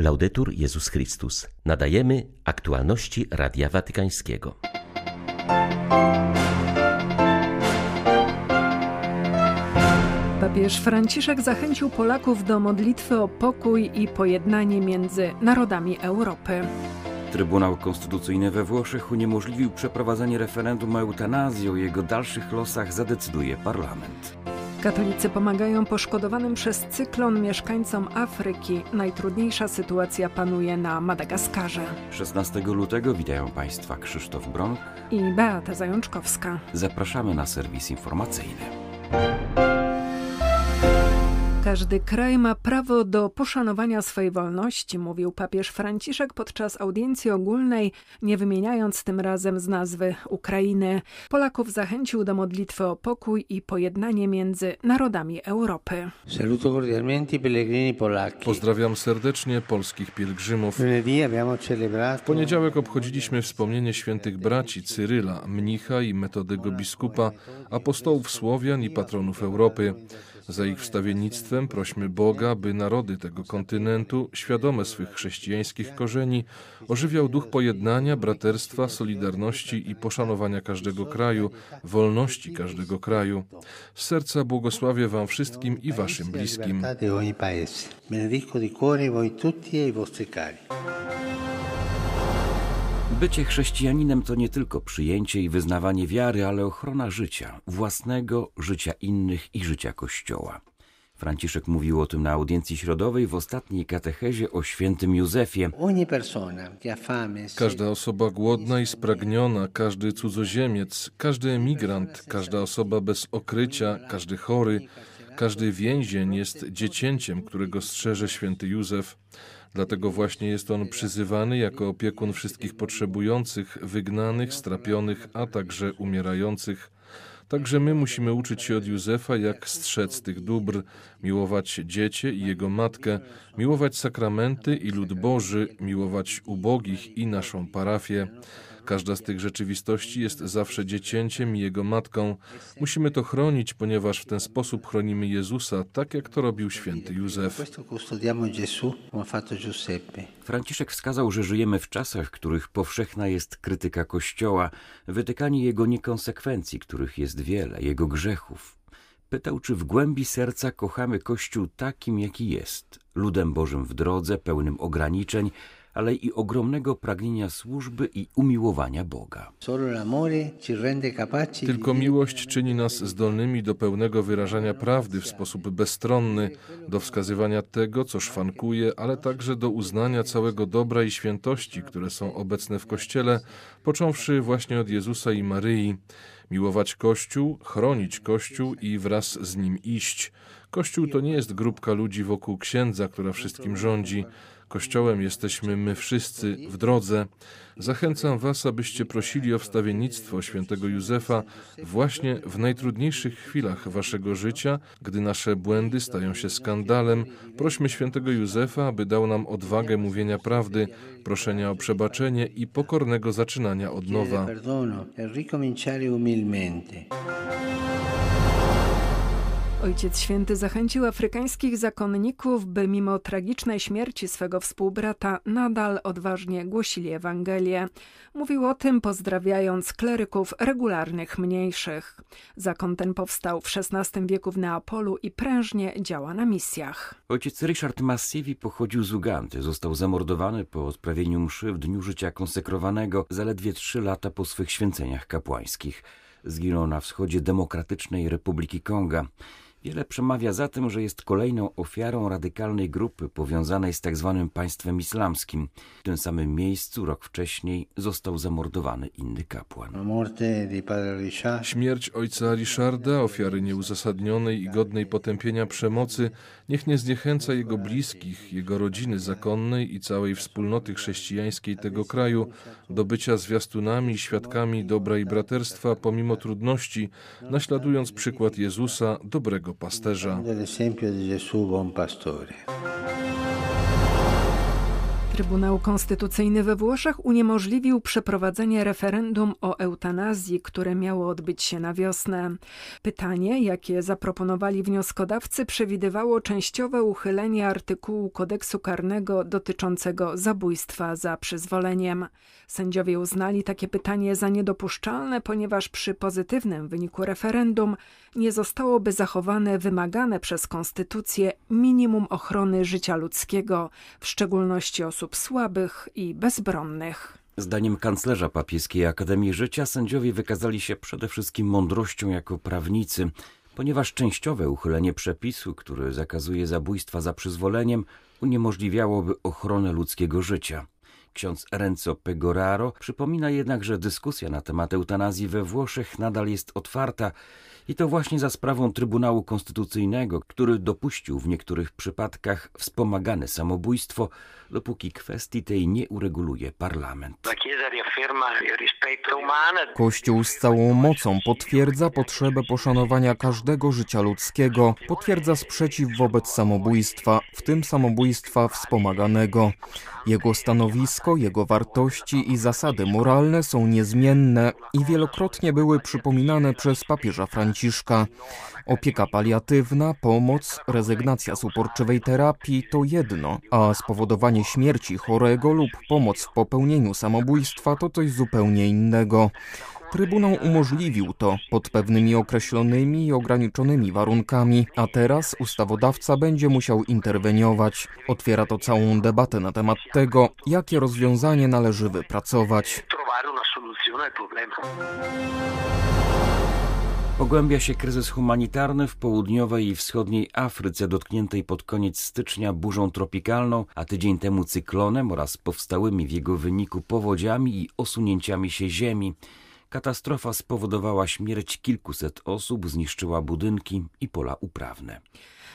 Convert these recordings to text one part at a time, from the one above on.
Laudetur Jezus Chrystus. Nadajemy aktualności Radia Watykańskiego. Papież Franciszek zachęcił Polaków do modlitwy o pokój i pojednanie między narodami Europy. Trybunał Konstytucyjny we Włoszech uniemożliwił przeprowadzenie referendum o eutanazji. O jego dalszych losach zadecyduje parlament. Katolicy pomagają poszkodowanym przez cyklon mieszkańcom Afryki. Najtrudniejsza sytuacja panuje na Madagaskarze. 16 lutego witają Państwa Krzysztof Bronk i Beata Zajączkowska. Zapraszamy na serwis informacyjny. Każdy kraj ma prawo do poszanowania swojej wolności, mówił papież Franciszek podczas audiencji ogólnej, nie wymieniając tym razem z nazwy Ukrainy. Polaków zachęcił do modlitwy o pokój i pojednanie między narodami Europy. Pozdrawiam serdecznie polskich pielgrzymów. W poniedziałek obchodziliśmy wspomnienie świętych braci Cyryla, mnicha i metodego biskupa, apostołów Słowian i patronów Europy. Za ich wstawiennictwem prośmy Boga, by narody tego kontynentu, świadome swych chrześcijańskich korzeni, ożywiał duch pojednania, braterstwa, solidarności i poszanowania każdego kraju, wolności każdego kraju. Z serca błogosławię Wam wszystkim i Waszym bliskim. Benedico di cuore voi tutti e i vostri cari. Bycie chrześcijaninem to nie tylko przyjęcie i wyznawanie wiary, ale ochrona życia, własnego, życia innych i życia Kościoła. Franciszek mówił o tym na audiencji środowej w ostatniej katechezie o świętym Józefie. Każda osoba głodna i spragniona, każdy cudzoziemiec, każdy emigrant, każda osoba bez okrycia, każdy chory, każdy więzień jest dziecięciem, którego strzeże święty Józef. Dlatego właśnie jest on przyzywany jako opiekun wszystkich potrzebujących, wygnanych, strapionych, a także umierających. Także my musimy uczyć się od Józefa, jak strzec tych dóbr, miłować dziecię i jego matkę, miłować sakramenty i lud Boży, miłować ubogich i naszą parafię. Każda z tych rzeczywistości jest zawsze dziecięciem i jego matką. Musimy to chronić, ponieważ w ten sposób chronimy Jezusa, tak jak to robił święty Józef. Franciszek wskazał, że żyjemy w czasach, w których powszechna jest krytyka Kościoła, wytykanie jego niekonsekwencji, których jest wiele, jego grzechów. Pytał, czy w głębi serca kochamy Kościół takim, jaki jest, ludem Bożym w drodze, pełnym ograniczeń, ale i ogromnego pragnienia służby i umiłowania Boga. Tylko miłość czyni nas zdolnymi do pełnego wyrażania prawdy w sposób bezstronny, do wskazywania tego, co szwankuje, ale także do uznania całego dobra i świętości, które są obecne w Kościele, począwszy właśnie od Jezusa i Maryi. Miłować Kościół, chronić Kościół i wraz z nim iść. Kościół to nie jest grupka ludzi wokół księdza, która wszystkim rządzi. Kościołem jesteśmy my wszyscy w drodze. Zachęcam Was, abyście prosili o wstawiennictwo świętego Józefa właśnie w najtrudniejszych chwilach Waszego życia, gdy nasze błędy stają się skandalem. Prośmy świętego Józefa, aby dał nam odwagę mówienia prawdy, proszenia o przebaczenie i pokornego zaczynania od nowa. Ojciec Święty zachęcił afrykańskich zakonników, by mimo tragicznej śmierci swego współbrata nadal odważnie głosili Ewangelię. Mówił o tym pozdrawiając kleryków regularnych mniejszych. Zakon ten powstał w XVI wieku w Neapolu i prężnie działa na misjach. Ojciec Richard Massivi pochodził z Ugandy. Został zamordowany po odprawieniu mszy w dniu życia konsekrowanego zaledwie trzy lata po swych święceniach kapłańskich. Zginął na wschodzie Demokratycznej Republiki Konga. Wiele przemawia za tym, że jest kolejną ofiarą radykalnej grupy powiązanej z tzw. Tak państwem islamskim. W tym samym miejscu rok wcześniej został zamordowany inny kapłan. Śmierć ojca Richarda, ofiary nieuzasadnionej i godnej potępienia przemocy, niech nie zniechęca jego bliskich, jego rodziny zakonnej i całej wspólnoty chrześcijańskiej tego kraju do bycia zwiastunami i świadkami dobra i braterstwa pomimo trudności, naśladując przykład Jezusa, dobrego dobrego pasterza. Trybunał Konstytucyjny we Włoszech uniemożliwił przeprowadzenie referendum o eutanazji, które miało odbyć się na wiosnę. Pytanie, jakie zaproponowali wnioskodawcy, przewidywało częściowe uchylenie artykułu kodeksu karnego dotyczącego zabójstwa za przyzwoleniem. Sędziowie uznali takie pytanie za niedopuszczalne, ponieważ przy pozytywnym wyniku referendum nie zostałoby zachowane wymagane przez konstytucję minimum ochrony życia ludzkiego, w szczególności osób słabych i bezbronnych. Zdaniem kanclerza papieskiej Akademii Życia sędziowie wykazali się przede wszystkim mądrością jako prawnicy, ponieważ częściowe uchylenie przepisu, który zakazuje zabójstwa za przyzwoleniem, uniemożliwiałoby ochronę ludzkiego życia. Ksiądz Renzo Pegoraro przypomina jednak, że dyskusja na temat eutanazji we Włoszech nadal jest otwarta i to właśnie za sprawą Trybunału Konstytucyjnego, który dopuścił w niektórych przypadkach wspomagane samobójstwo, dopóki kwestii tej nie ureguluje parlament. Kościół z całą mocą potwierdza potrzebę poszanowania każdego życia ludzkiego, potwierdza sprzeciw wobec samobójstwa, w tym samobójstwa wspomaganego. Jego stanowisko, jego wartości i zasady moralne są niezmienne i wielokrotnie były przypominane przez papieża Franciszka. Opieka paliatywna, pomoc, rezygnacja z uporczywej terapii to jedno, a spowodowanie śmierci chorego lub pomoc w popełnieniu samobójstwa to coś zupełnie innego. Trybunał umożliwił to pod pewnymi określonymi i ograniczonymi warunkami, a teraz ustawodawca będzie musiał interweniować. Otwiera to całą debatę na temat tego, jakie rozwiązanie należy wypracować. Pogłębia się kryzys humanitarny w południowej i wschodniej Afryce, dotkniętej pod koniec stycznia burzą tropikalną, a tydzień temu cyklonem oraz powstałymi w jego wyniku powodziami i osunięciami się ziemi. Katastrofa spowodowała śmierć kilkuset osób, zniszczyła budynki i pola uprawne.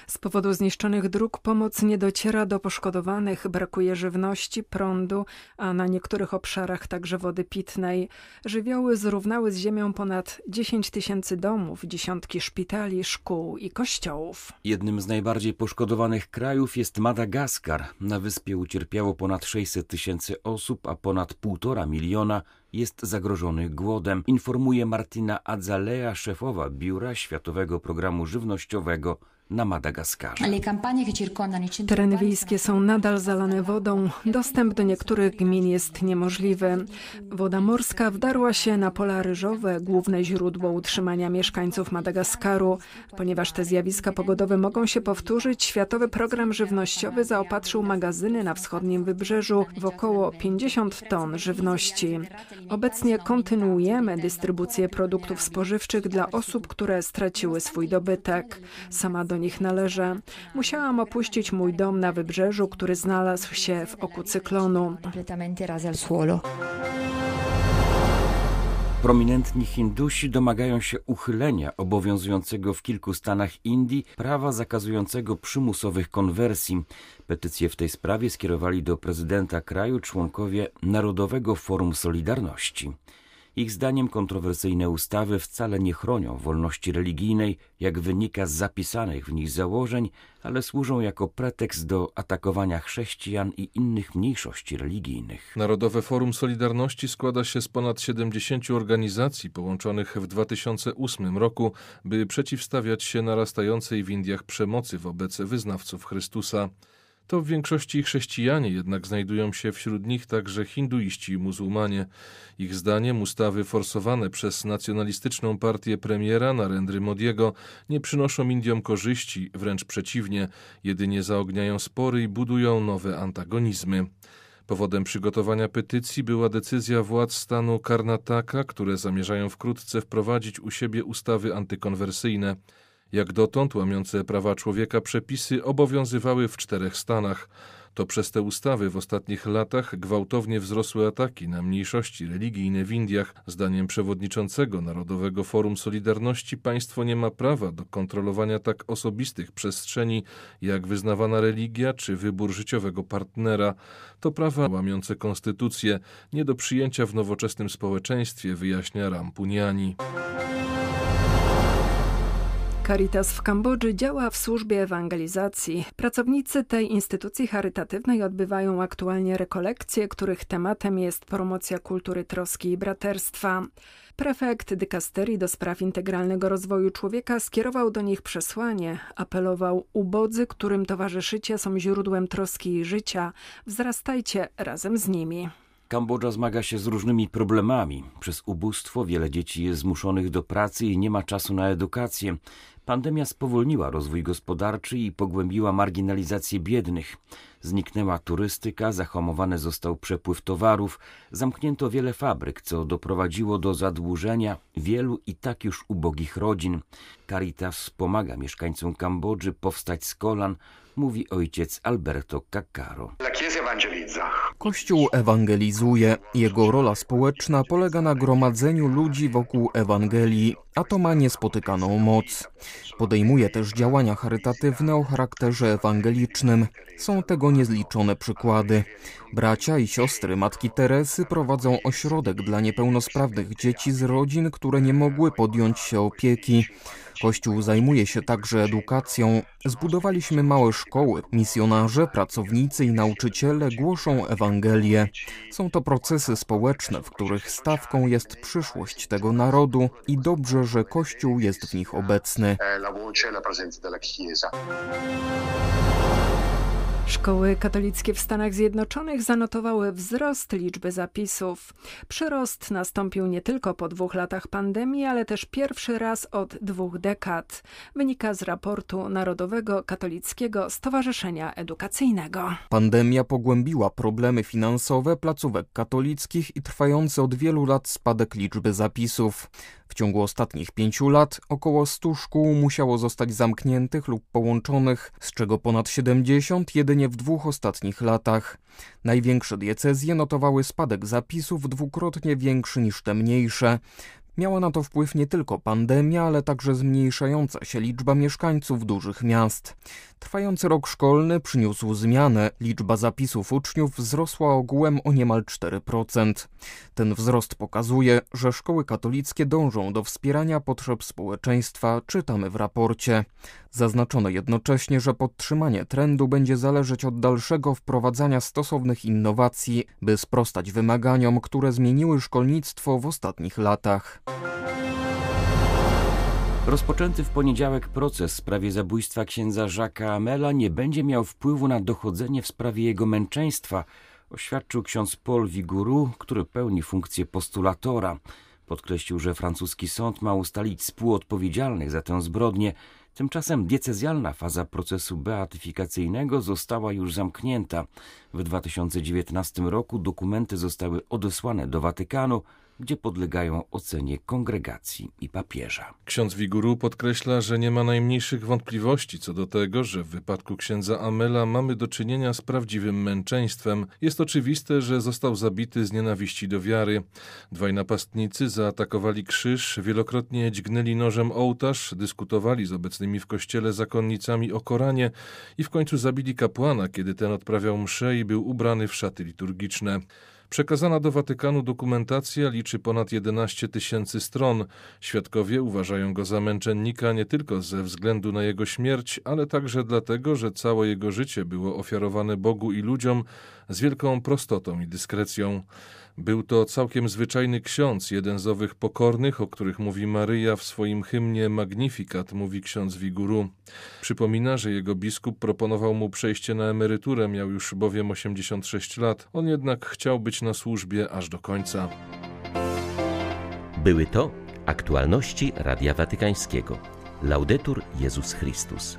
Z powodu zniszczonych dróg pomoc nie dociera do poszkodowanych, brakuje żywności, prądu, a na niektórych obszarach także wody pitnej. Żywioły zrównały z ziemią ponad 10 tysięcy domów, dziesiątki szpitali, szkół i kościołów. Jednym z najbardziej poszkodowanych krajów jest Madagaskar. Na wyspie ucierpiało ponad 600 tysięcy osób, a ponad 1,5 miliona jest zagrożony głodem, informuje Martina Adzalea, szefowa Biura Światowego Programu Żywnościowego na Madagaskarze. Tereny wiejskie są nadal zalane wodą. Dostęp do niektórych gmin jest niemożliwy. Woda morska wdarła się na pola ryżowe, główne źródło utrzymania mieszkańców Madagaskaru. Ponieważ te zjawiska pogodowe mogą się powtórzyć, Światowy Program Żywnościowy zaopatrzył magazyny na wschodnim wybrzeżu w około 50 ton żywności. Obecnie kontynuujemy dystrybucję produktów spożywczych dla osób, które straciły swój dobytek. Sama do nich należę. Musiałam opuścić mój dom na wybrzeżu, który znalazł się w oku cyklonu. Prominentni Hindusi domagają się uchylenia obowiązującego w kilku stanach Indii prawa zakazującego przymusowych konwersji. Petycję w tej sprawie skierowali do prezydenta kraju członkowie Narodowego Forum Solidarności. Ich zdaniem kontrowersyjne ustawy wcale nie chronią wolności religijnej, jak wynika z zapisanych w nich założeń, ale służą jako pretekst do atakowania chrześcijan i innych mniejszości religijnych. Narodowe Forum Solidarności składa się z ponad 70 organizacji połączonych w 2008 roku, by przeciwstawiać się narastającej w Indiach przemocy wobec wyznawców Chrystusa. To w większości chrześcijanie, jednak znajdują się wśród nich także hinduiści i muzułmanie. Ich zdaniem ustawy forsowane przez nacjonalistyczną partię premiera Narendry Modiego nie przynoszą Indiom korzyści, wręcz przeciwnie, jedynie zaogniają spory i budują nowe antagonizmy. Powodem przygotowania petycji była decyzja władz stanu Karnataka, które zamierzają wkrótce wprowadzić u siebie ustawy antykonwersyjne. Jak dotąd łamiące prawa człowieka przepisy obowiązywały w czterech stanach. To przez te ustawy w ostatnich latach gwałtownie wzrosły ataki na mniejszości religijne w Indiach. Zdaniem przewodniczącego Narodowego Forum Solidarności państwo nie ma prawa do kontrolowania tak osobistych przestrzeni jak wyznawana religia czy wybór życiowego partnera. To prawa łamiące konstytucję, nie do przyjęcia w nowoczesnym społeczeństwie, wyjaśnia Rampuniani. Caritas w Kambodży działa w służbie ewangelizacji. Pracownicy tej instytucji charytatywnej odbywają aktualnie rekolekcje, których tematem jest promocja kultury troski i braterstwa. Prefekt dykasterii do spraw integralnego rozwoju człowieka skierował do nich przesłanie, apelował ubodzy, którym towarzyszycie są źródłem troski i życia, wzrastajcie razem z nimi. Kambodża zmaga się z różnymi problemami. Przez ubóstwo wiele dzieci jest zmuszonych do pracy i nie ma czasu na edukację. Pandemia spowolniła rozwój gospodarczy i pogłębiła marginalizację biednych. Zniknęła turystyka, zahamowany został przepływ towarów, zamknięto wiele fabryk, co doprowadziło do zadłużenia wielu i tak już ubogich rodzin. Caritas pomaga mieszkańcom Kambodży powstać z kolan, mówi ojciec Alberto Caccaro. Kościół ewangelizuje. Jego rola społeczna polega na gromadzeniu ludzi wokół Ewangelii, a to ma niespotykaną moc. Podejmuje też działania charytatywne o charakterze ewangelicznym. Są tego niezliczone przykłady. Bracia i siostry Matki Teresy prowadzą ośrodek dla niepełnosprawnych dzieci z rodzin, które nie mogły podjąć się opieki. Kościół zajmuje się także edukacją. Zbudowaliśmy małe szkoły. Misjonarze, pracownicy i nauczyciele głoszą Ewangelię. Są to procesy społeczne, w których stawką jest przyszłość tego narodu i dobrze, że Kościół jest w nich obecny. Szkoły katolickie w Stanach Zjednoczonych zanotowały wzrost liczby zapisów. Przyrost nastąpił nie tylko po dwóch latach pandemii, ale też pierwszy raz od dwóch dekad. Wynika z raportu Narodowego Katolickiego Stowarzyszenia Edukacyjnego. Pandemia pogłębiła problemy finansowe placówek katolickich i trwający od wielu lat spadek liczby zapisów. W ciągu ostatnich pięciu lat około 100 szkół musiało zostać zamkniętych lub połączonych, z czego ponad 70 jedynie w dwóch ostatnich latach. Największe diecezje notowały spadek zapisów dwukrotnie większy niż te mniejsze. Miała na to wpływ nie tylko pandemia, ale także zmniejszająca się liczba mieszkańców dużych miast. Trwający rok szkolny przyniósł zmianę. Liczba zapisów uczniów wzrosła ogółem o niemal 4%. Ten wzrost pokazuje, że szkoły katolickie dążą do wspierania potrzeb społeczeństwa, czytamy w raporcie. Zaznaczono jednocześnie, że podtrzymanie trendu będzie zależeć od dalszego wprowadzania stosownych innowacji, by sprostać wymaganiom, które zmieniły szkolnictwo w ostatnich latach. Rozpoczęty w poniedziałek proces w sprawie zabójstwa księdza Jacques'a Amela nie będzie miał wpływu na dochodzenie w sprawie jego męczeństwa, oświadczył ksiądz Paul Viguru, który pełni funkcję postulatora. Podkreślił, że francuski sąd ma ustalić współodpowiedzialnych za tę zbrodnię. Tymczasem diecezjalna faza procesu beatyfikacyjnego została już zamknięta. W 2019 roku dokumenty zostały odesłane do Watykanu, gdzie podlegają ocenie kongregacji i papieża. Ksiądz Wiguru podkreśla, że nie ma najmniejszych wątpliwości co do tego, że w wypadku księdza Amela mamy do czynienia z prawdziwym męczeństwem. Jest oczywiste, że został zabity z nienawiści do wiary. Dwaj napastnicy zaatakowali krzyż, wielokrotnie dźgnęli nożem ołtarz, dyskutowali z obecnymi w kościele zakonnicami o Koranie i w końcu zabili kapłana, kiedy ten odprawiał mszę i był ubrany w szaty liturgiczne. Przekazana do Watykanu dokumentacja liczy ponad 11 tysięcy stron. Świadkowie uważają go za męczennika nie tylko ze względu na jego śmierć, ale także dlatego, że całe jego życie było ofiarowane Bogu i ludziom z wielką prostotą i dyskrecją. Był to całkiem zwyczajny ksiądz, jeden z owych pokornych, o których mówi Maryja w swoim hymnie Magnificat, mówi ksiądz Wiguru. Przypomina, że jego biskup proponował mu przejście na emeryturę, miał już bowiem 86 lat. On jednak chciał być na służbie aż do końca. Były to aktualności Radia Watykańskiego. Laudetur Jezus Chrystus.